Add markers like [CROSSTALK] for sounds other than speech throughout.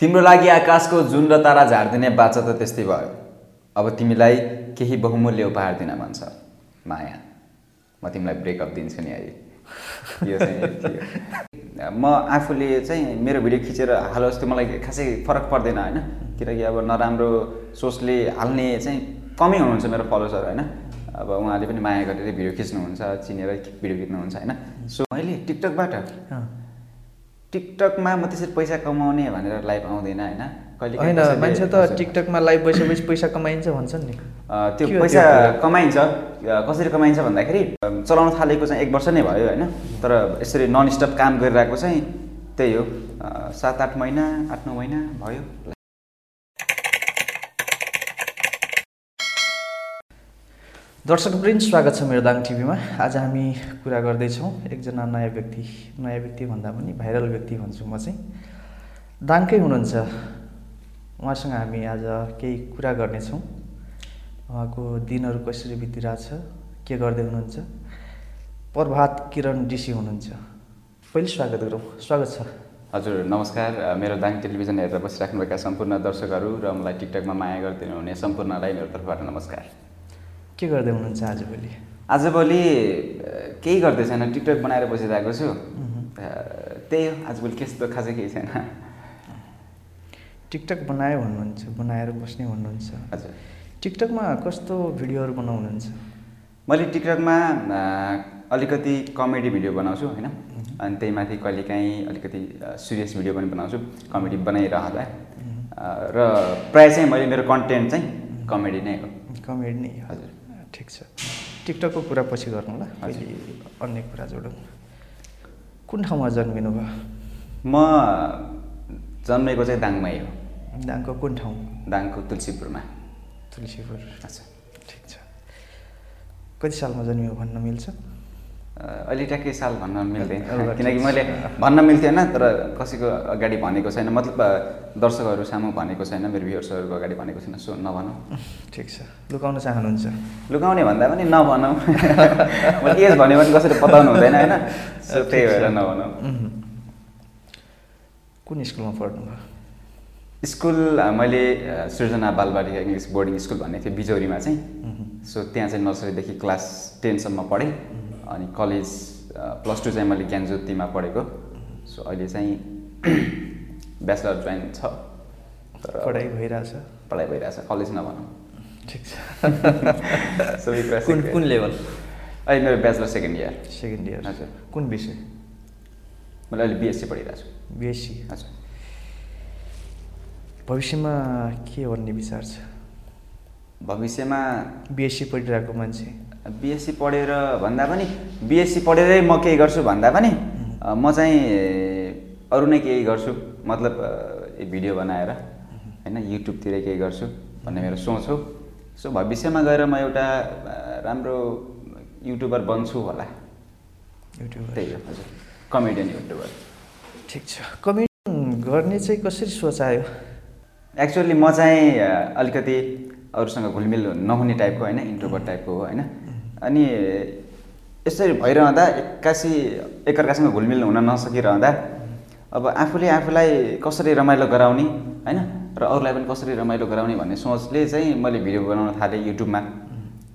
तिम्रो लागि आकाशको जुन र तारा झारिदिने बाचा त त्यस्तै भयो। अब तिमीलाई केही बहुमूल्य उपहार दिन मन छ माया। म तिमीलाई ब्रेकअप दिन्छु नि है यो चाहिँ म आफूले चाहिँ मेरो भिडियो खिचेर हालोस् त्यो मलाई खासै फरक पर्दैन होइन? किनकि अब नराम्रो सोचले हाल्ने चाहिँ कमै हुनुहुन्छ मेरो फलोवर्सहरू होइन? अब उहाँले पनि माया गरेर भिडियो खिच्नुहुन्छ चिनेर भिडियो खिच्नुहुन्छ होइन? सो मैले टिकटकबाट टिकटकमा म त्यसरी पैसा कमाउने भनेर लाइभ आउँदैन होइन? कहिले होइन मान्छे त टिकटकमा लाइभ बसेपछि पैसा कमाइन्छ भन्छन् नि। त्यो पैसा? कमाइन्छ कसरी कमाइन्छ भन्दाखेरि चलाउन थालेको चाहिँ एक वर्ष नै भयो होइन? तर यसरी नन स्टप काम गरिरहेको चाहिँ त्यही हो। सात आठ महिना आठ नौ महिना भयो। दर्शकवृन्द स्वागत छ मेरो दाङ टिभीमा। आज हामी कुरा गर्दैछौँ एकजना नयाँ व्यक्ति नयाँ व्यक्ति भन्दा पनि भाइरल व्यक्ति भन्छु म चाहिँ। दाङकै हुनुहुन्छ। उहाँसँग हामी आज केही कुरा गर्नेछौँ। उहाँको दिनहरू कसरी बितिरहेछ के गर्दै हुनुहुन्छ प्रभात किरण डिसी हुनुहुन्छ। पहिले स्वागत गरौँ। स्वागत छ। हजुर नमस्कार। मेरो दाङ टेलिभिजन हेरेर बसिराख्नुभएका सम्पूर्ण दर्शकहरू र मलाई टिकटकमा माया गरिदिनु हुने सम्पूर्णलाई मेरो तर्फबाट नमस्कार। के गर्दै हुनुहुन्छ आजभोलि आजभोलि केही गर्दै छैन। टिकटक बनाएर बसिरहेको छु। त्यही हो। आजभोलि त्यस्तो खासै केही छैन। टिकटक बनायो भन्नुहुन्छ बनाएर बस्ने भन्नुहुन्छ हजुर। टिकटकमा कस्तो भिडियोहरू बनाउनुहुन्छ? मैले टिकटकमा अलिकति कमेडी भिडियो बनाउँछु होइन? अनि त्यही माथि कहिलेकाहीँ अलिकति सिरियस भिडियो पनि बनाउँछु कमेडी बनाइरहँदा। र प्रायः चाहिँ मैले मेरो कन्टेन्ट चाहिँ कमेडी नै हो। कमेडी नै। हजुर। ठिक छ। टिकटकको कुरा पछि गरौँ ल। अहिले अन्य कुरा जोडौँ। कुन ठाउँमा जन्मिनु भयो? म जन्मेको चाहिँ दाङमै हो। दाङको कुन ठाउँ? दाङको तुलसीपुरमा। तुलसीपुर। अच्छा ठिक छ। कति सालमा जन्मियो भन्न मिल्छ? अहिले ट्याक्कै साल भन्न मिल्दैन किनकि। मैले भन्न मिल्थेन तर कसैको अगाडि भनेको छैन। मतलब दर्शकहरू सामु भनेको छैन मेरो भ्युर्सहरूको अगाडि भनेको छैन सो नभनौँ। ठिक छ। लुकाउन चाहनुहुन्छ? लुकाउने भन्दा पनि नभनौँ। [LAUGHS] मैले एज भन्यो भने कसरी बताउनु हुँदैन होइन? सो त्यही भएर नभनौँ। कुन स्कुलमा पढ्नुभयो? स्कुल मैले सृजना बालबालिका इङ्ग्लिस बोर्डिङ स्कुल भन्ने थियो बिजौरीमा चाहिँ। सो त्यहाँ चाहिँ नर्सरीदेखि क्लास टेनसम्म पढेँ। अनि कलेज प्लस टू चाहिँ मैले ज्ञानज्योतिमा पढेको। सो अहिले चाहिँ [CLEARS THROAT] ब्याचलर जोइन छ। तर पढाइ भइरहेछ। पढाइ भइरहेछ कलेज नभनौँ। ठिक छ। [LAUGHS] सबै कुरा कुन। कुन लेभल अहिले मेरो bachelor second year second year हजुर। कुन विषय? मैले अहिले बिएससी पढिरहेको छु। बिएससी हजुर। भविष्यमा के भन्ने विचार छ? भविष्यमा बिएससी पढिरहेको मान्छे। बिएससी पढेर भन्दा पनि बिएससी पढेरै म केही गर्छु भन्दा पनि म चाहिँ अरू नै केही गर्छु मतलब भिडियो बनाएर होइन युट्युबतिर केही गर्छु भन्ने मेरो सोच हो। सो भविष्यमा गएर म एउटा राम्रो युट्युबर बन्छु होला। युट्युबर। त्यही हो हजुर। Comedian YouTuber. ठिक छ। कमेडी गर्ने चाहिँ कसरी सोच आयो? एक्चुअली म चाहिँ अलिकति अरूसँग घुलमिल नहुने टाइपको होइन इन्ट्रोभर्ट टाइपको हो होइन। अनि यसरी भइरहँदा एक्कासी एकअर्कासँग घुलमिल हुन नसकिरहँदा अब आफूले आफूलाई कसरी रमाइलो गराउने होइन? र अरूलाई पनि कसरी रमाइलो गराउने भन्ने सोचले चाहिँ मैले भिडियो बनाउन थालेँ युट्युबमा।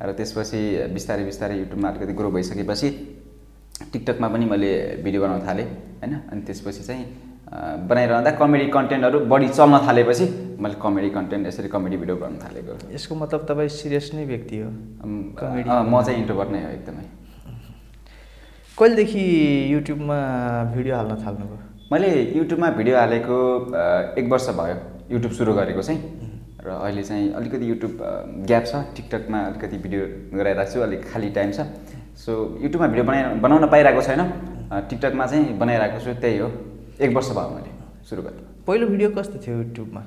र त्यसपछि बिस्तारै बिस्तारै युट्युबमा अलिकति ग्रो भइसकेपछि टिकटकमा पनि मैले भिडियो बनाउन थालेँ होइन? अनि त्यसपछि चाहिँ बनाइरहँदा कमेडी कन्टेन्टहरू बढी चल्न थालेपछि मैले कमेडी कन्टेन्ट यसरी कमेडी भिडियो बनाउन थालेको। यसको मतलब तपाईँ सिरियस नै व्यक्ति हो। कमेडी म चाहिँ इन्ट्रोभर्ट नै हो एकदमै। कहिलेदेखि युट्युबमा भिडियो हाल्न थाल्नुभयो? मैले युट्युबमा भिडियो हालेको एक वर्ष भयो। युट्युब सुरु गरेको चाहिँ। र अहिले चाहिँ अलिकति युट्युब ग्याप छ। टिकटकमा अलिकति भिडियो गराइरहेको छु। अलिक खाली टाइम छ। सो युट्युबमा भिडियो बनाइ बनाउन पाइरहेको छैन। टिकटकमा चाहिँ बनाइरहेको छु। त्यही हो। एक वर्ष भयो मैले सुरु गरेको पहिलो भिडियो कस्तो थियो युट्युबमा?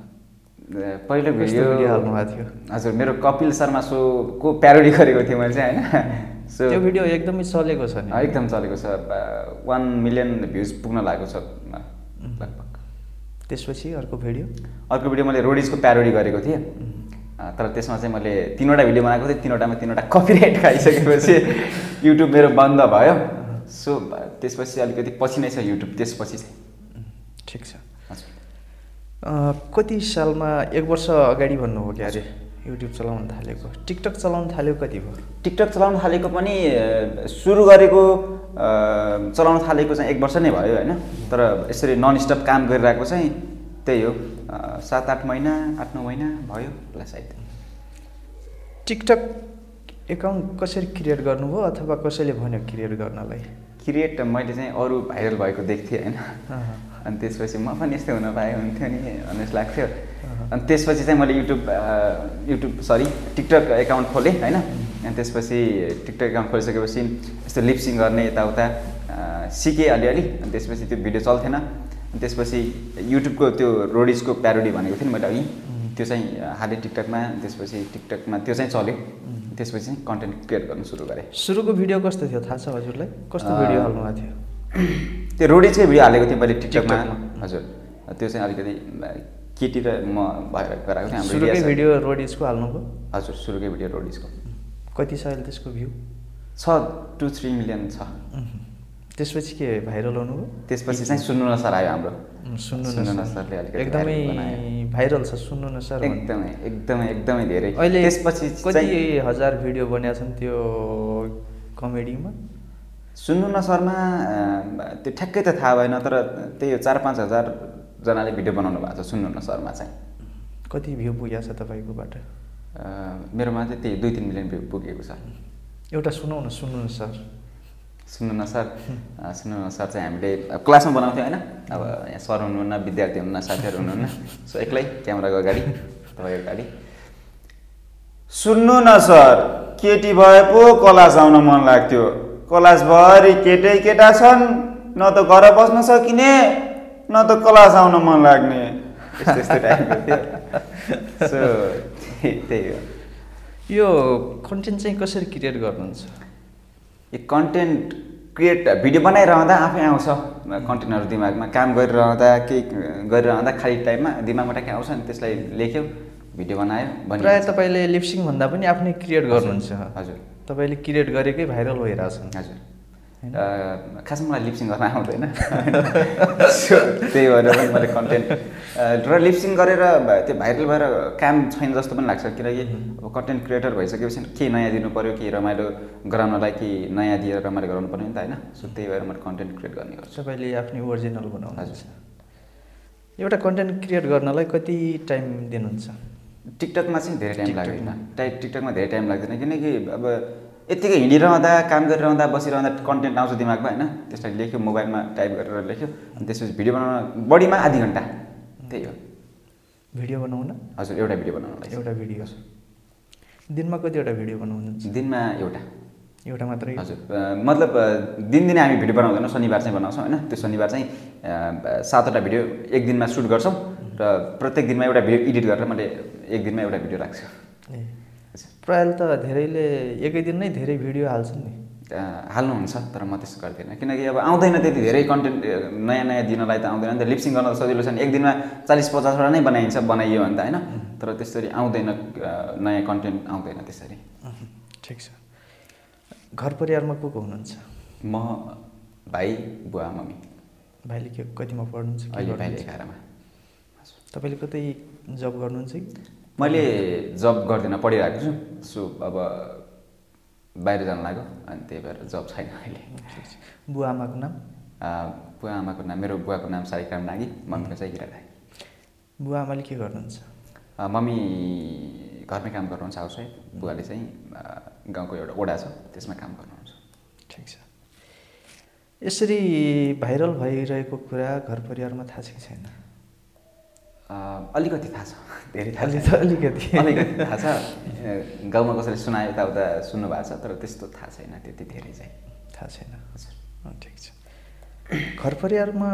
पहिलो भिडियो हाल्नुभएको थियो? हजुर मेरो कपिल शर्मा सोको प्यारोडी गरेको थिएँ मैले चाहिँ होइन? सो [LAUGHS] त्यो भिडियो एकदमै चलेको छ नि। एकदम चलेको छ। वान मिलियन भ्युज पुग्न लागेको छ। लगभग। त्यसपछि अर्को भिडियो? अर्को भिडियो मैले रोडिजको प्यारोडी गरेको थिएँ। तर त्यसमा चाहिँ मैले तिनवटा भिडियो बनाएको थिएँ। तिनवटामा तिनवटा कपिराइट खाइसकेपछि [LAUGHS] युट्युब मेरो बन्द भयो। सो त्यसपछि अलिकति पछि नै छ युट्युब त्यसपछि चाहिँ ठिक छ। कति सालमा एक वर्ष अगाडि भन्नुभयो क्या अरे? युट्युब चलाउन थालेको। टिकटक चलाउन थालेको कति भयो? टिकटक चलाउन थालेको पनि सुरु गरेको चलाउन थालेको चाहिँ एक वर्ष नै भयो होइन। तर यसरी नन स्टप काम गरिरहेको चाहिँ त्यही हो। सात आठ महिना आठ नौ महिना भयो होला सायद। टिकटक एकाउन्ट कसरी क्रिएट गर्नुभयो अथवा कसैले भन्यो क्रिएट गर्नलाई? क्रिएट मैले चाहिँ अरू भाइरल भएको देख्थेँ होइन। अनि त्यसपछि म पनि यस्तै हुन पाएँ हुन्थ्यो नि भन्ने जस्तो लाग्थ्यो। अनि त्यसपछि चाहिँ मैले YouTube YouTube sorry TikTok account खोलेँ होइन? अनि त्यसपछि टिकटक एकाउन्ट खोलिसकेपछि यस्तो लिप्सिङ गर्ने यताउता सिकेँ अलिअलि अनि त्यसपछि त्यो भिडियो चल्थेन। अनि त्यसपछि युट्युबको त्यो रोडिजको प्यारोडी भनेको थिएँ नि मैले अघि त्यो चाहिँ हालेँ टिकटकमा त्यसपछि टिकटकमा त्यो चाहिँ चल्यो। त्यसपछि चाहिँ कन्टेन्ट क्रिएट गर्नु सुरु गरेँ। सुरुको भिडियो कस्तो थियो? थाहा छ हजुरलाई? कस्तो भिडियो हाल्नुभएको थियो? त्यो रोडिजकै भिडियो हालेको थिएँ मैले टिकटकमा। हजुर त्यो चाहिँ अलिकति केटी र म भएर गराएको थिएँ हाम्रो सुरुकै। भिडियो रोडिजको हाल्नुभयो हजुर सुरुकै भिडियो रोडिजको कति छ अहिले त्यसको भ्यू छ टु थ्री मिलियन छ त्यसपछि के भाइरल हुनुभयो त्यसपछि चाहिँ सुन्नु न सर आयो हाम्रो सुन्नु न। सरले अलिकति एकदमै। भाइरल छ सुन्नु न सर। एकदमै एकदमै एकदमै धेरै अहिले त्यसपछि कति हजार भिडियो बनिएको छन् त्यो कमेडीमा सुन्नु न सरमा अ, त्यो ठ्याक्कै त थाहा भएन तर त्यही हो चार पाँच हजारजनाले भिडियो बनाउनु भएको छ सुन्नु न सरमा चाहिँ। कति भ्यू पुगेको छ तपाईँकोबाट मेरोमा चाहिँ त्यही दुई तिन मिलियन भ्यू पुगेको छ। एउटा सुनौ न सुन्नु न सर। सुन्नु न सर सुन्नु न सर चाहिँ हामीले क्लासमा बनाउँथ्यौँ होइन? अब यहाँ सर हुनुहुन्न विद्यार्थी हुनुहुन्न साथीहरू हुनुहुन्न। सो एक्लै क्यामेराको अगाडि तपाईँको अगाडि। सुन्नु न सर केटी भए पो कलास आउन मन लाग्थ्यो। कलासभरि केटै केटा छन् न त घर बस्न सकिने न त क्लास आउन मन लाग्ने। यस्तो यस्तो टाइपको थियो। सो त्यही हो। यो कन्टेन्ट चाहिँ कसरी क्रिएट गर्नुहुन्छ? यो कन्टेन्ट क्रिएट भिडियो बनाइरहँदा आफै आउँछ। कन्टेन्टहरू दिमागमा काम गरिरहँदा केही गरिरहँदा खाली टाइममा दिमागमा ट्याक्कै आउँछ नि त्यसलाई लेख्यो भिडियो बनायो प्रायः बनिहाल्छ। तपाईँले लिप्सिङ भन्दा पनि आफ्नै क्रिएट गर्नुहुन्छ। हजुर। तपाईँले क्रिएट गरेकै भाइरल भइरहेछ हजुर। अ, खासमा मलाई लिप्सिङ गर्न आउँदैन। त्यही भएर मैले कन्टेन्ट र लिप्सिङ गरेर त्यो भाइरल भएर काम छैन जस्तो पनि लाग्छ। किनकि अब कन्टेन्ट क्रिएटर भइसकेपछि केही नयाँ दिनु पऱ्यो केही रमाइलो गराउनलाई केही नयाँ दिएर रमाइलो गराउनु पऱ्यो नि त होइन? सो त्यही भएर मैले कन्टेन्ट क्रिएट गर्ने गर्छु। तपाईँले आफ्नै ओरिजिनल बनाउनुहुन्छ। हजुर। एउटा कन्टेन्ट क्रिएट गर्नलाई कति टाइम दिनुहुन्छ? टिकटकमा चाहिँ धेरै टाइम। लाग्दैन टाइ टिकटकमा। धेरै टाइम लाग्दैन किनकि अब यत्तिकै हिँडिरहँदा काम गरिरहँदा बसिरहँदा कन्टेन्ट आउँछ दिमागमा होइन। त्यसलाई लेख्यो मोबाइलमा टाइप गरेर लेख्यो अनि त्यसपछि भिडियो बनाउन बढीमा आधी घन्टा। त्यही हो। भिडियो बनाउन? हजुर एउटा भिडियो बनाउनलाई। एउटा भिडियो दिनमा कतिवटा भिडियो बनाउनुहुन्छ दिनमा एउटा। एउटा मात्रै? हजुर मतलब दिनदिनै हामी भिडियो बनाउँदैनौँ शनिबार चाहिँ बनाउँछौँ होइन। त्यो शनिबार चाहिँ सातवटा भिडियो एक दिनमा सुट गर्छौँ। र प्रत्येक दिनमा एउटा भिडियो एडिट गरेर मैले एक दिनमा एउटा भिडियो राख्छु। ए। प्रायः त धेरैले एकै दिन नै धेरै भिडियो हाल्छन् नि। हाल्नुहुन्छ तर म त्यसो गर्दिनँ। किनकि अब आउँदैन त्यति धेरै कन्टेन्ट नयाँ नयाँ दिनलाई त आउँदैन। नि त लिप्सिङ गर्न त सजिलो छ नि। एक दिनमा चालिस पचासवटा नै बनाइन्छ बनाइयो भने त होइन। तर त्यसरी आउँदैन नयाँ कन्टेन्ट आउँदैन त्यसरी। ठिक छ। घर परिवारमा को को हुनुहुन्छ? म भाइ बुवा मम्मी। भाइले के कतिमा पढ्नुहुन्छ अहिले भाइले एघारमा। तपाईँले कतै जब गर्नुहुन्छ कि? मैले जब गर्दिनँ पढिरहेको छु। सो अब बाहिर जानु लाग्यो अनि त्यही भएर जब छैन अहिले। बुवा आमाको नाम? बुवा आमाको नाम मेरो बुवाको नाम सारिकाम नागी मम्मीको चाहिँ हिरा राई। बुवा आमाले के गर्नुहुन्छ? मम्मी घरमै काम गर्नुहुन्छ हाउसवाइफ। बुवाले चाहिँ गाउँको एउटा ओडा छ त्यसमा काम गर्नुहुन्छ। ठिक छ। यसरी भाइरल भइरहेको कुरा घर परिवारमा थाहा छ कि छैन? अलिकति थाहा छ। [LAUGHS] धेरै थाहा छ अलिकति अलिकति। थाहा छ। गाउँमा कसैले सुनायो यताउता सुन्नु भएको छ तर त्यस्तो थाहा छैन त्यति धेरै चाहिँ। थाहा छैन। हजुर। ठिक छ। घर परिवारमा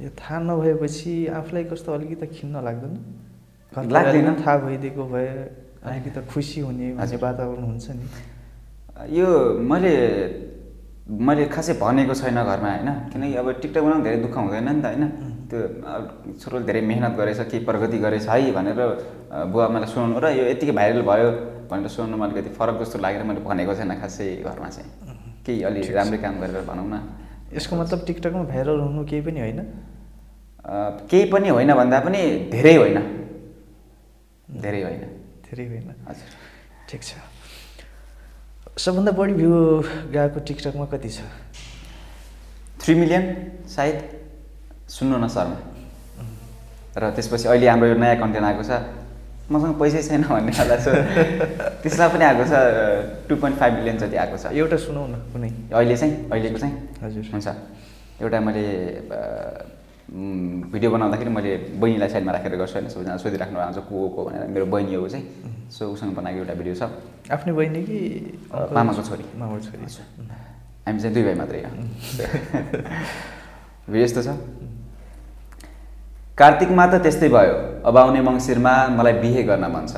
यो थाहा नभएपछि आफूलाई कस्तो अलिकति खिन्न लाग्दैन? घर लाग्दैन। थाहा भइदिएको भए अलिकति खुसी हुने भन्ने। वातावरण हुन्छ नि। यो मैले मैले खासै भनेको छैन घरमा होइन? किनकि अब टिकटक बनाउनु धेरै दुःख हुँदैन नि त होइन? त्यो छोरोले धेरै मेहनत गरेछ केही प्रगति गरेछ है भनेर बुवा मलाई सुनाउनु र यो यतिकै भाइरल भयो भनेर सुनाउनुमा अलिकति फरक जस्तो लागेर मैले भनेको छैन खासै घरमा चाहिँ। केही अलि। राम्रै काम गरेर भनौँ न। यसको मतलब टिकटकमा भाइरल हुनु केही पनि होइन? केही पनि होइन भन्दा पनि धेरै होइन। धेरै होइन। धेरै होइन। हजुर। ठिक छ। सबभन्दा बढी भ्यू गएको टिकटकमा कति छ? थ्री मिलियन सायद। सुन्नु न शर्मा र त्यसपछि अहिले हाम्रो यो नयाँ कन्टेन्ट आएको छ। मसँग पैसै छैन भन्ने खालको छ त्यसमा पनि आएको छ टु पोइन्ट फाइभ मिलियन जति आएको छ। एउटा सुनाउ न कुनै। अहिले चाहिँ अहिलेको चाहिँ। हजुर। हुन्छ। एउटा मैले भिडियो बनाउँदाखेरि मैले बहिनीलाई साइडमा राखेर गर्छु होइन सबैजना सोधिराख्नु भएको हुन्छ को को भनेर। मेरो बहिनी हो चाहिँ। सो उसँग बनाएको एउटा भिडियो छ। आफ्नै बहिनी कि? मामाको छोरी। मामाको छोरी। हामी चाहिँ दुई भाइ मात्रै हो। भिडियो [LAUGHS] यस्तो छ। कार्तिकमा त त्यस्तै भयो। अब आउने मङ्सिरमा मलाई बिहे गर्न मन छ।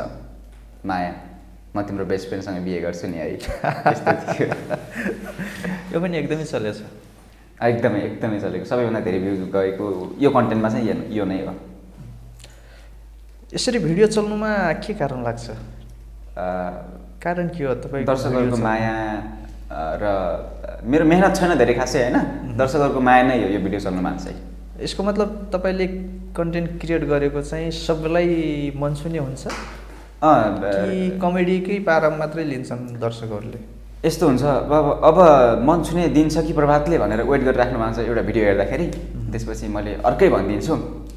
माया म तिम्रो बेस्ट फ्रेन्डसँग बिहे गर्छु नि है। थियो। यो पनि एकदमै चलेछ एकदमै एकदमै चलेको। सबैभन्दा धेरै भ्यू गएको यो कन्टेन्टमा चाहिँ यो- नै हो। यसरी भिडियो चल्नुमा के कारण लाग्छ? कारण के हो तपाईँको दर्शकहरूको माया र मेरो मेहनत छैन धेरै खासै होइन? दर्शकहरूको माया नै हो यो भिडियो चल्नुमा चाहिँ। यसको मतलब तपाईँले कन्टेन्ट क्रिएट गरेको चाहिँ सबैलाई मन छुने हुन्छ कि कमेडीकै पारामा मात्रै लिन्छन् दर्शकहरूले? यस्तो हुन्छ अब अब मन छुने दिन छ कि प्रभातले भनेर वेट गरिराख्नु भएको छ एउटा भिडियो हेर्दाखेरि त्यसपछि मैले अर्कै भनिदिन्छु।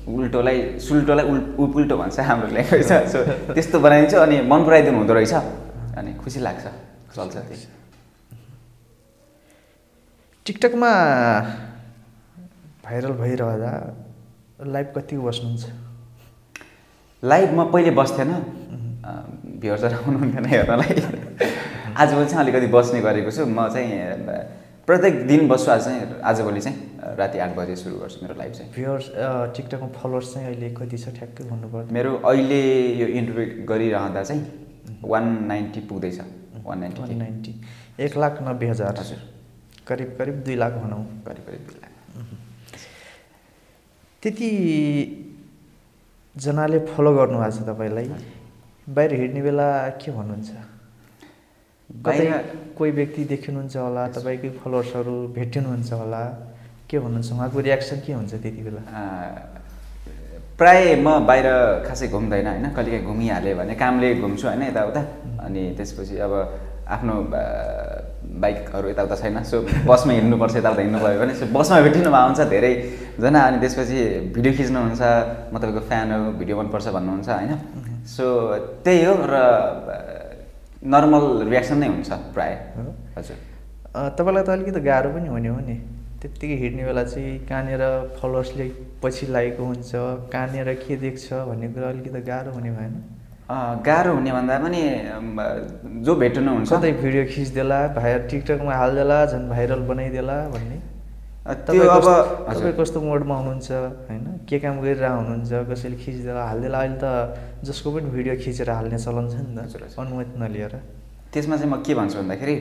उल्टोलाई सुल्टोलाई उल उपुल्टो भन्छ हाम्रो ल्याङ्ग्वेज। [LAUGHS] सो त्यस्तो बनाइदिन्छु अनि मन पराइदिनु हुँदो रहेछ। अनि खुसी लाग्छ चल्छ त्यही टिकटकमा भाइरल भइरहँदा लाइभ कति बस्नुहुन्छ? लाइभ म पहिले बस्थेन। भ्युर्सहरू आउनुहुन्थेन हेर्नलाई। आजभोलि चाहिँ अलिकति बस्ने गरेको छु। म चाहिँ प्रत्येक दिन बस्छु। आज चाहिँ आजभोलि चाहिँ राति आठ बजे सुरु गर्छु मेरो लाइभ चाहिँ। भ्युवर्स टिकटकमा फलोवर्स चाहिँ अहिले कति छ? ठ्याक्कै भन्नुपर्दा। मेरो अहिले यो इन्टरभ्यू गरिरहँदा चाहिँ one ninety पुग्दैछ। One one ninety ninety. एक लाख नब्बे हजार। हजुर। करिब करिब दुई लाख भनौँ। करिब करिब दुई लाख। त्यति जनाले फलो गर्नुभएको छ तपाईँलाई। बाहिर हिँड्ने बेला के भन्नुहुन्छ? कतै बाहिर कोही व्यक्ति देखिनुहुन्छ होला तपाईँकै फलोवर्सहरू भेटिनुहुन्छ होला के भन्नुहुन्छ? उहाँको रियाक्सन के हुन्छ त्यति बेला? प्राय म बाहिर खासै घुम्दैन होइन? कहिलेकाहीँ घुमिहालेँ भने कामले घुम्छु होइन? यताउता। अनि त्यसपछि अब आफ्नो बाइकहरू यताउता छैन। सो बसमा हिँड्नुपर्छ यताउता हिँड्नु पऱ्यो भने सो बसमा भेटिनु भएको हुन्छ धेरैजना अनि त्यसपछि भिडियो खिच्नुहुन्छ म तपाईँको फ्यान हो भिडियो मनपर्छ भन्नुहुन्छ होइन? सो त्यही हो र नर्मल रियाक्सन नै हुन्छ प्राय। हो? हजुर। तपाईँलाई त अलिकति गाह्रो पनि हुने हो नि। त्यत्तिकै हिँड्ने बेला चाहिँ कहाँनिर फलोवर्सले पछि लागेको हुन्छ कहाँनिर के देख्छ भन्ने कुरा अलिकति गाह्रो हुने भएन। गाह्रो हुने भन्दा पनि जो भेट्नुहुन्छ कतै भिडियो खिचिदेला भाइरल टिकटकमा हालिदेला झन् भाइरल बनाइदेला भन्ने। त्यो अब। तपाईँ कस्तो मोडमा हुनुहुन्छ होइन? के काम गरिरहेको हुनुहुन्छ कसैले खिचिदेला हालिदेला? अहिले त जसको पनि भिडियो खिचेर हाल्ने चलन छ नि त। अनुमति नलिएर। त्यसमा चाहिँ म के भन्छु भन्दाखेरि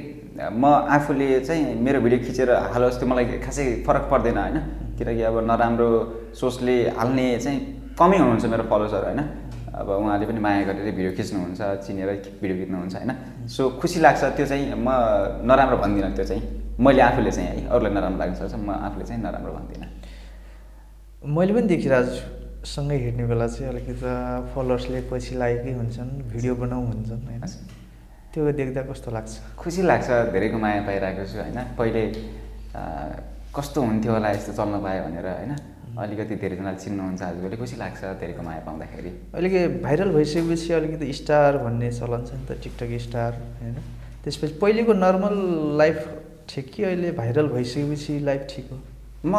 म आफूले चाहिँ मेरो भिडियो खिचेर हालोस् त्यो मलाई खासै फरक पर्दैन होइन? किनकि अब नराम्रो सोचले हाल्ने चाहिँ कमै हुनुहुन्छ मेरो फलोवर्सहरू होइन? अब उहाँले पनि माया गरेर भिडियो खिच्नुहुन्छ चिनेर भिडियो खिच्नुहुन्छ होइन? सो खुसी लाग्छ त्यो चाहिँ म नराम्रो भन्दिनँ त्यो चाहिँ। मैले आफूले चाहिँ है अरूलाई नराम्रो लाग्न सक्छ म आफूले चाहिँ नराम्रो भन्दिनँ। मैले पनि देखिरहेको छु सँगै हिँड्ने बेला चाहिँ अलिकति फलोवर्सले पछि लागेकै हुन्छन् भिडियो बनाऊ भन्छन् होइन? त्यो देख्दा कस्तो लाग्छ? खुसी लाग्छ धेरैको माया पाइरहेको छु होइन? पहिले कस्तो हुन्थ्यो होला यस्तो चल्न पायो भनेर होइन? अलिकति धेरैजनाले चिन्नुहुन्छ आजभोलि खुसी लाग्छ धेरैको माया पाउँदाखेरि? अहिले भाइरल भइसकेपछि अलिकति स्टार भन्ने चलन छ नि त टिकटक स्टार होइन? त्यसपछि पहिलेको नर्मल लाइफ ठिक कि अहिले भाइरल भइसकेपछि लाइफ ठिक हो? म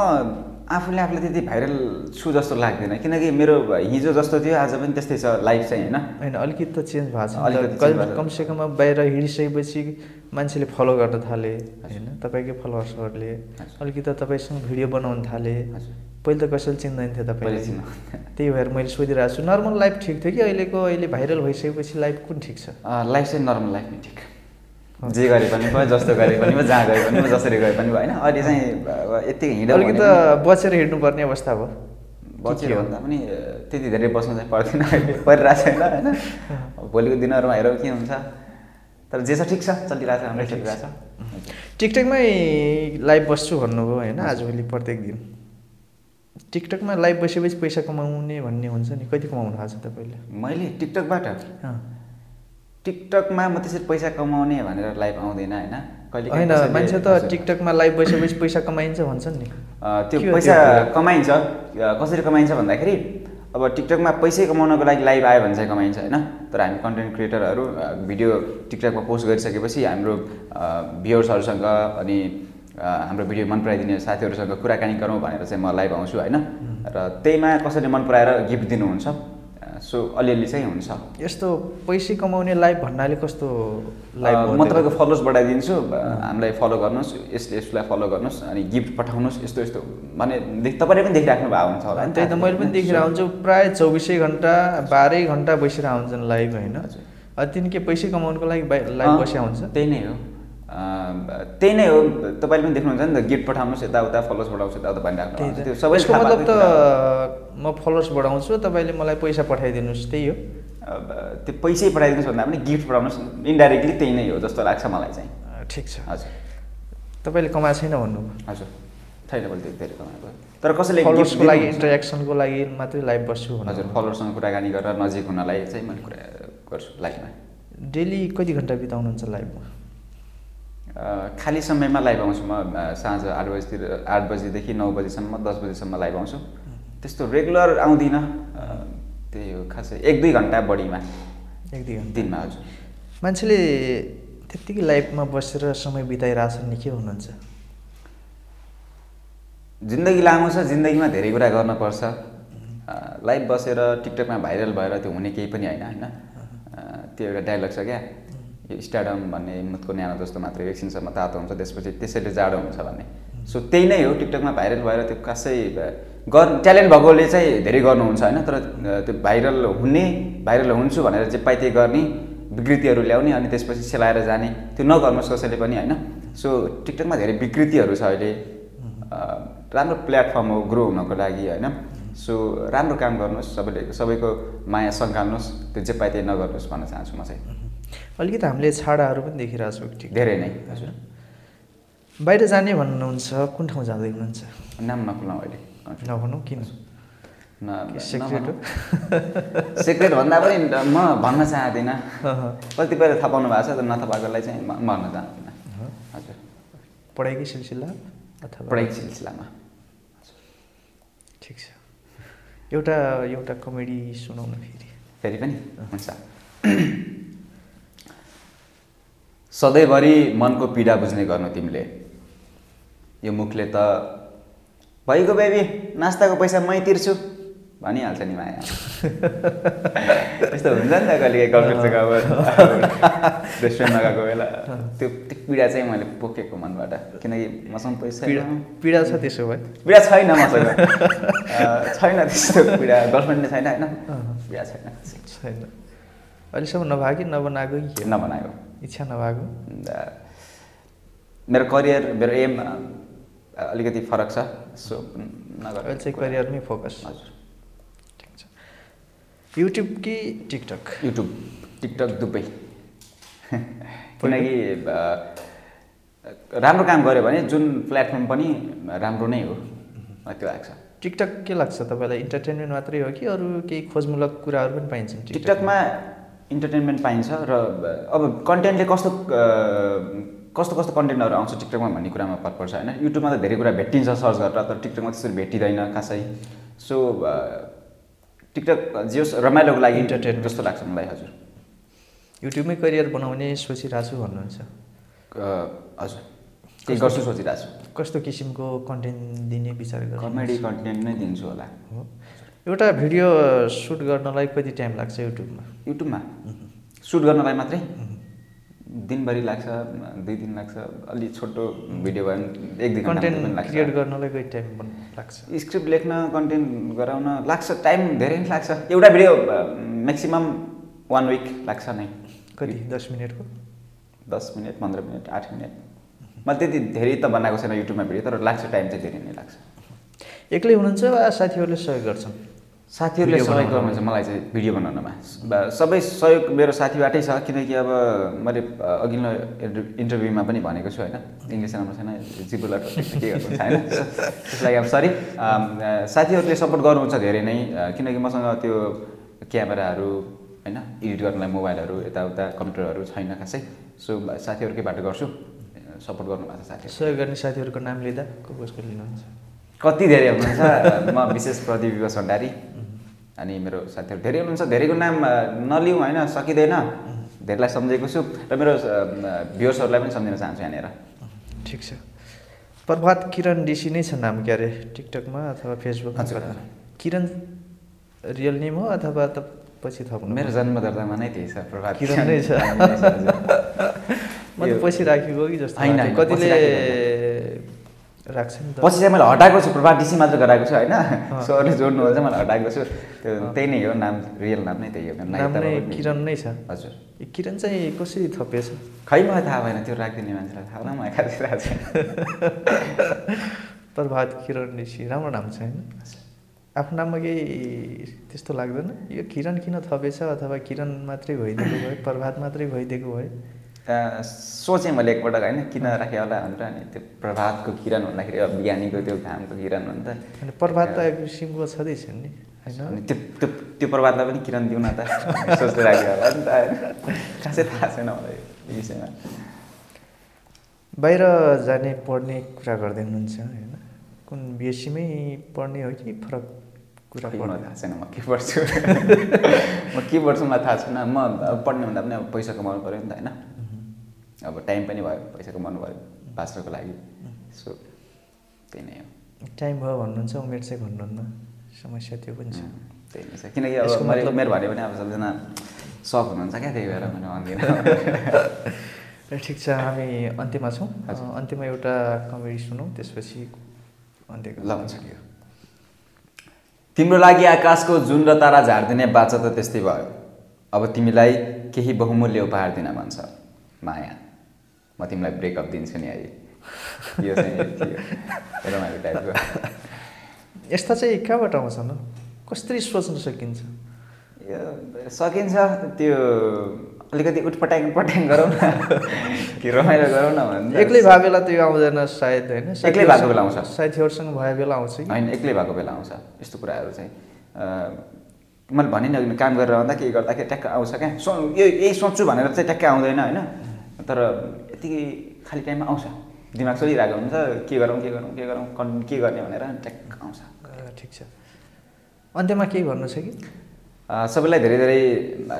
आफूले आफूलाई त्यति भाइरल छु जस्तो लाग्दैन। किनकि मेरो हिजो जस्तो थियो आज पनि त्यस्तै छ लाइफ चाहिँ होइन? होइन अलिकति त चेन्ज भएको छ अलिकति। कमसेकम बाहिर हिँडिसकेपछि मान्छेले फलो गर्न थाले होइन? तपाईँकै फलोवर्सहरूले। अलिकति त तपाईँसँग भिडियो बनाउन थाले। पहिले त कसैले चिन्दैन थियो तपाईँले। त्यही भएर मैले सोधिरहेको छु नर्मल लाइफ ठिक थियो कि अहिलेको? अहिले भाइरल भइसकेपछि लाइफ कुन ठिक छ? लाइफ चाहिँ नर्मल लाइफ नै ठिक। जे गरे पनि भयो जस्तो गरे पनि भयो जहाँ गए पनि भयो जसरी गए पनि भयो होइन? अहिले चाहिँ यत्तिकै हिँड्यो अलिकति त बचेर हिँड्नुपर्ने अवस्था भयो। बचेर भन्दा पनि त्यति धेरै बस्नु चाहिँ पर्दैन। अहिले परिरहेको छैन होइन? भोलिको दिनहरूमा हेरौँ के हुन्छ। तर जे छ ठिक छ चलिरहेको छ राम्रै चलिरहेको छ। टिकटकमै लाइभ बस्छु भन्नुभयो होइन आजभोलि प्रत्येक दिन। टिकटकमा लाइभ बसेपछि पैसा कमाउने भन्ने हुन्छ नि कति कमाउनु भएको छ तपाईँले? मैले टिकटकबाट। टिकटकमा म त्यसरी पैसा कमाउने भनेर लाइभ आउँदैन होइन। कहिले होइन मान्छे त टिकटकमा लाइभ बसेपछि पैसा कमाइन्छ भन्छन् नि। त्यो पैसा? कमाइन्छ। कसरी कमाइन्छ भन्दाखेरि अब टिकटकमा पैसै कमाउनको लागि लाइभ आयो भने चाहिँ कमाइन्छ होइन? तर हामी कन्टेन्ट क्रिएटरहरू भिडियो टिकटकमा पोस्ट गरिसकेपछि हाम्रो भ्युवर्सहरूसँग अनि हाम्रो भिडियो मन पराइदिने साथीहरूसँग कुराकानी गरौँ भनेर चाहिँ म लाइभ आउँछु होइन? र त्यहीमा कसैले मन पराएर गिफ्ट दिनुहुन्छ? सो अलिअलि चाहिँ हुन्छ। यस्तो पैसै कमाउने लाइभ भन्नाले कस्तो हो म? तपाईँको फलोवर्स बढाइदिन्छु हामीलाई फलो गर्नुहोस् यसले यसलाई फलो गर्नुहोस् अनि गिफ्ट पठाउनुहोस् यस्तो यस्तो भने तपाईँले पनि देखिराख्नु भएको हुन्छ होला नि त्यही त मैले पनि देखिरहेको हुन्छु प्रायः चौबिसै घन्टा बाह्रै घन्टा बसिरहेको हुन्छन् लाइभ होइन? हजुर। अब तिनी के पैसै कमाउनुको लागि अँ, बसिया हुन्छ त्यही नै हो। त्यही नै हो। तपाईँले पनि देख्नुहुन्छ नि त गिफ्ट पठाउनुहोस् यताउता फलोवर्स बढाउँछु यताउता त। छ। त्यो सबै मतलब त। म फलोवर्स बढाउँछु तपाईँले मलाई पैसा पठाइदिनुहोस् त्यही हो। त्यो पैसै पठाइदिनुहोस् भन्दा पनि गिफ्ट पठाउनुहोस् इन्डाइरेक्टली त्यही नै हो जस्तो लाग्छ मलाई चाहिँ। ठिक छ। हजुर। तपाईँले कमाएको छैन भन्नुभयो। हजुर। छैन मैले त्यति धेरै कमाएको तर कसैले फलोवर्सको लागि। इन्टरेक्सनको लागि मात्रै लाइभ बस्छु हजुर भन्नु फलोवर्ससँग कुराकानी गरेर नजिक हुनलाई चाहिँ मैले कुरा गर्छु लाइफमा डेली कति घन्टा बिताउनुहुन्छ लाइभमा खाली समयमा लाइभ आउँछु म साँझ आठ बजीतिर आठ बजीदेखि नौ बजीसम्म दस बजीसम्म लाइभ आउँछु। त्यस्तो रेगुलर आउँदिनँ त्यही हो खासै एक दुई घन्टा बढीमा। एक दुई घन्टा। दिनमा हजुर। मान्छेले त्यत्तिकै लाइफमा बसेर समय बिताइरहेछन् नि के हुनुहुन्छ? जिन्दगी लामो छ जिन्दगीमा धेरै कुरा गर्नुपर्छ लाइभ बसेर टिकटकमा भाइरल भएर त्यो हुने केही पनि होइन होइन? त्यो एउटा डायलग छ क्या? यो स्टाडम भन्ने मुतको न्यानो जस्तो मात्रै एकछिनसम्म तातो हुन्छ त्यसपछि त्यसैले जाडो हुन्छ भन्ने। सो त्यही नै हो टिकटकमा भाइरल भएर त्यो कसै गर ट्यालेन्ट भएकोले चाहिँ धेरै गर्नुहुन्छ होइन तर त्यो भाइरल हुने भाइरल हुन्छु भनेर चाहिँ पाइ त्यही गर्ने विकृतिहरू ल्याउने अनि त्यसपछि सेलाएर जाने त्यो नगर्नुहोस् कसैले पनि होइन। सो टिकटकमा धेरै विकृतिहरू छ अहिले। राम्रो प्लेटफर्म हो ग्रो हुनको लागि होइन। सो राम्रो काम गर्नुहोस् सबैले सबैको माया सङ्काल्नुहोस् त्यो जे त्यही नगर्नुहोस् भन्न चाहन्छु म चाहिँ। अलिकति हामीले छाडाहरू पनि देखिरहेको छौँ ठिक। धेरै नै। हजुर। बाहिर जाने भन्नुहुन्छ कुन ठाउँ जाँदै हुनुहुन्छ? नाम नखुलाउँ अहिले। नभनौँ किन? न सेक्रेट हो? सिक्रेट भन्दा पनि म भन्न चाहदिनँ। अहँ। कतिपयले थाहा पाउनु भएको छ तर नथापाएकोलाई चाहिँ म भन्न चाहदिनँ। हजुर। पढाइकै सिलसिला अथवा? पढाइ सिलसिलामा। ठिक छ। एउटा एउटा कमेडी सुनाउन फेरि। फेरि पनि हुन्छ। सधैँभरि मनको पीडा बुझ्ने गर्नु तिमीले। यो मुखले त भइगयो बेबी नास्ताको पैसा मै तिर्छु। भनिहाल्छ नि माया। [LAUGHS] यस्तो हुन्छ नि त कहिले गर्लफ्रेन्डसँग अब [LAUGHS] रेस्टुरेन्टमा गएको बेला। त्यो त्यो पीडा चाहिँ मैले पोखेको मनबाट। किनकि मसँग पैसा पीडा छ त्यसो भए। पीडा छैन मसँग। [LAUGHS] छैन त्यस्तो पीडा। गर्लफ्रेन्डले छैन होइन? पीडा छैन। छैन। अहिलेसम्म नभएको कि नबनाएको के? नबनाएको। इच्छा नभएको। मेरो करियर मेरो एम अलिकति फरक छ सो नगर। चाहिँ करियरमै फोकस हजुर। ठिक छ। युट्युब कि टिकटक युट्युब टिकटक दुवै किनकि राम्रो काम गऱ्यो भने जुन प्लेटफर्म पनि राम्रो नै हो। त्यो लाग्छ टिकटक के लाग्छ तपाईँलाई? इन्टरटेनमेन्ट मात्रै हो कि अरू केही खोजमूलक कुराहरू पनि पाइन्छन् टिकटकमा इन्टरटेनमेन्ट पाइन्छ र अब कन्टेन्टले कस्तो कस्तो कस्तो कन्टेन्टहरू आउँछ टिकटकमा भन्ने कुरामा फरक पर्छ होइन? युट्युबमा त धेरै कुरा भेटिन्छ सर्च गरेर तर टिकटकमा त्यसरी भेटिँदैन खासै। सो टिकटक जे होस् रमाइलोको लागि Entertainment. जस्तो लाग्छ मलाई हजुर। युट्युबमै करियर बनाउने सोचिरहेको छु भन्नुहुन्छ हजुर। त्यही गर्छु सोचिरहेको छु कस्तो किसिमको कन्टेन्ट दिने विचार कमेडी कन्टेन्ट नै दिन्छु होला। हो। एउटा भिडियो सुट गर्नलाई कति टाइम लाग्छ युट्युबमा? युट्युबमा? सुट गर्नलाई मात्रै? दिनभरि लाग्छ दुई दिन लाग्छ अलि छोटो भिडियो भयो भने एक पनि कन्टेन्ट क्रिएट गर्नलाई कति टाइम लाग्छ? स्क्रिप्ट लेख्न कन्टेन्ट गराउन लाग्छ टाइम धेरै नै लाग्छ। एउटा भिडियो म्याक्सिमम् वान विक लाग्छ नै। कति? दस मिनटको? दस मिनट पन्ध्र मिनट आठ मिनट। मैले त्यति धेरै त बनाएको छैन युट्युबमा भिडियो तर लाग्छ टाइम चाहिँ धेरै नै लाग्छ। एक्लै हुनुहुन्छ वा साथीहरूले सहयोग गर्छन्? साथीहरूले सहयोग। गर्नुहुन्छ मलाई चाहिँ भिडियो बनाउनमा। सबै सहयोग मेरो साथीबाटै छ किनकि अब मैले अघिल्लो इन्टर- इन्टरभ्यूमा पनि भनेको छु होइन? इङ्ग्लिस राम्रो छैन जिबुला के गर्नु छैन। त्यसको लागि अब सरी साथीहरूले सपोर्ट गर्नुहुन्छ धेरै नै किनकि मसँग त्यो क्यामेराहरू होइन? एडिट गर्नलाई मोबाइलहरू यताउता कम्प्युटरहरू छैन खासै। सो साथीहरूकैबाट गर्छु। सपोर्ट गर्नुभएको छ साथीहरू सहयोग गर्ने साथीहरूको नाम लिँदा को कसको लिनुहुन्छ? कति धेरै हुनुहुन्छ? म विशेष प्रदीप विवास भण्डारी। अनि मेरो साथीहरू धेरै हुनुहुन्छ धेरैको नाम नलिउँ होइन सकिँदैन। धेरैलाई सम्झेको छु। र मेरो भ्युवर्सहरूलाई पनि सम्झिन चाहन्छु यहाँनिर। ठिक छ। प्रभात किरण डिसी नै छ नाम के अरे? टिकटकमा अथवा फेसबुकमा। किरण रियल नेम हो अथवा त पछि थप्नु मेरो जन्मदर्तामा नै त्यही छ प्रभात किरण नै छ। [LAUGHS] म त पछि राखेको कि जस्तो कतिले राख्छ नि पछि चाहिँ मैले हटाएको छु प्रभात डिसी मात्र गराएको छु होइन? सरले जोड्नु चाहिँ मैले हटाएको छु। त्यो त्यही नै हो नाम रियल नाम नै त्यही हो। नाम नै किरण नै छ। हजुर। किरण चाहिँ कसरी थपिएछ? खै मलाई थाहा भएन त्यो राखिदिने मान्छेलाई थाहा होला मलाई खासै थाहा छैन। [LAUGHS] प्रभात किरण ऋषि राम्रो नाम छ होइन? आफ्नो नाममा केही त्यस्तो लाग्दैन। यो किरण किन थपेछ अथवा किरण मात्रै भइदिएको भयो प्रभात मात्रै भइदिएको भयो? अ, सोचेँ मैले एकपटक होइन किन राखेँ होला भनेर अनि त्यो प्रभातको किरण भन्दाखेरि अब बिहानीको त्यो घामको किरण हो नि त। अनि प्रभात त एक किसिमको छँदैछ नि अनि त्यो त्यो त्यो प्रभातलाई पनि किरण दिउँ न त सोच्दै राखेँ होला नि त। खासै थाहा छैन मलाई यो विषयमा। बाहिर जाने पढ्ने कुरा गर्दै हुनुहुन्छ होइन? कुन बिएससीमै पढ्ने हो कि फरक कुरा पढ्ने? थाहा छैन म के पढ्छु? [LAUGHS] म के पढ्छु मलाई थाहा छैन। म पढ्ने भन्दा पनि अब पैसा कमाउनु पऱ्यो नि त होइन? अब टाइम पनि भयो पैसा कमाउनु भयो बाँच्नको लागि। सो त्यही नै हो। टाइम भयो भन्नुहुन्छ उमेर चाहिँ भन्नुहुन्न। समस्या त्यो पनि छ। त्यही नै छ। किनकि अब मैले उमेर भन्यो भने अब सबजना सक हुनुहुन्छ क्या त्यही भएर मैले भन्दिनँ। [LAUGHS] र ठिक छ हामी अन्त्यमा छौँ। अन्त्यमा एउटा कमेडी सुनौँ त्यसपछि अन्त्य ल हुन्छ तिम्रो लागि आकाशको जुन र तारा झारिदिने बाचा त त्यस्तै भयो। अब तिमीलाई केही बहुमूल्य उपहार दिन भन्छ माया। म तिमीलाई ब्रेकअप दिन्छु नि है यो चाहिँ थियो रमाइलो टाइपको यस्ता चाहिँ कहाँबाट आउँछन् कसरी सोच्न सकिन्छ यो सकिन्छ त्यो अलिकति उटपटाङ पटाङ गरौँ न कि रमाइलो गरौँ न भने एक्लै भए बेला त्यो आउँदैन सायद होइन एक्लै भएको बेला आउँछ। साथीहरूसँग भए बेला आउँछ होइन एक्लै भएको बेला आउँछ यस्तो कुराहरू चाहिँ मैले भने नि काम गरेर आउँदा के गर्दाखेरि ट्याक्क आउँछ क्या सो यही सोच्छु भनेर चाहिँ ट्याक्कै आउँदैन होइन तर यतिकै खाली टाइममा आउँछ। दिमाग चलिरहेको हुन्छ के गरौँ के गरौँ के गरौँ कन् के गर्ने भनेर ट्याक्क आउँछ। ठिक छ। अन्त्यमा केही भन्नु छ कि? सबैलाई धेरै धेरै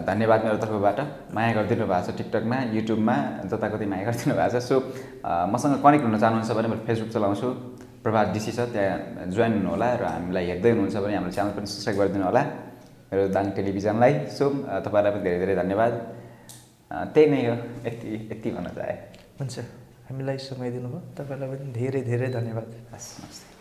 धन्यवाद मेरो तर्फबाट। माया गरिदिनु भएको छ टिकटकमा युट्युबमा जताकतै माया गरिदिनु भएको छ। सो मसँग कनेक्ट हुन चाहनुहुन्छ भने मैले फेसबुक चलाउँछु। प्रभात डिसी छ त्यहाँ जोइन हुनु होला र हामीलाई हेर्दै हुनुहुन्छ भने हाम्रो च्यानल पनि सब्सक्राइब गरिदिनु होला मेरो दाङ टेलिभिजनलाई। सो तपाईँलाई पनि धेरै धेरै धन्यवाद। त्यही नै हो यति यति भन्न चाहे। हुन्छ। हामीलाई समय दिनुभयो। तपाईँलाई पनि धेरै धेरै धन्यवाद। हस् नमस्ते।